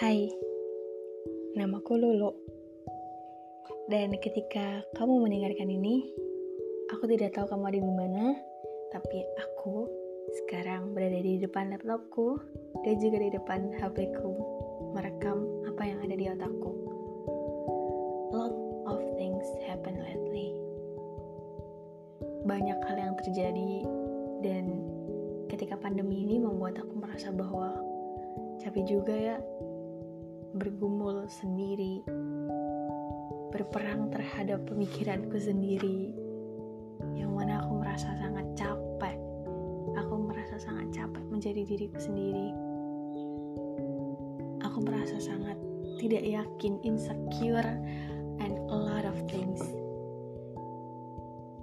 Hai, namaku Lulu. Dan ketika kamu mendengarkan ini, aku tidak tahu kamu ada di mana, tapi aku sekarang berada di depan laptopku dan juga di depan HP-ku merekam apa yang ada di otakku. Lot of things happen lately. Banyak hal yang terjadi dan ketika pandemi ini membuat aku merasa bahwa capek juga ya bergumul sendiri berperang terhadap pemikiranku sendiri. Yang mana aku merasa sangat capek. Aku merasa sangat capek menjadi diriku sendiri. Aku merasa sangat tidak yakin insecure and a lot of things.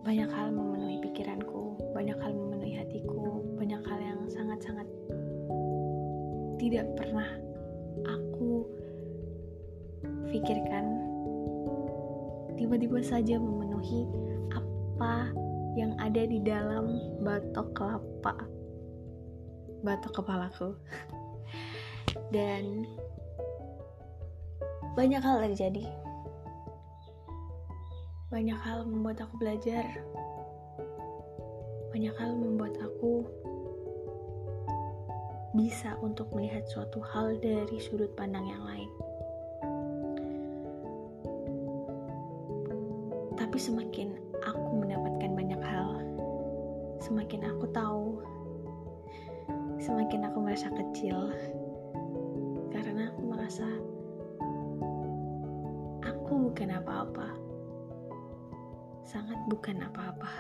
Banyak hal memenuhi pikiranku banyak hal memenuhi hatiku banyak hal yang sangat-sangat tidak pernah pikirkan tiba-tiba saja memenuhi apa yang ada di dalam batok kelapa. Batok kepalaku dan banyak hal terjadi. Banyak hal membuat aku belajar. Banyak hal membuat aku bisa untuk melihat suatu hal dari sudut pandang yang lain. Tapi semakin aku mendapatkan banyak hal, semakin aku tahu, semakin aku merasa kecil. Karena aku merasa aku bukan apa-apa. Sangat bukan apa-apa.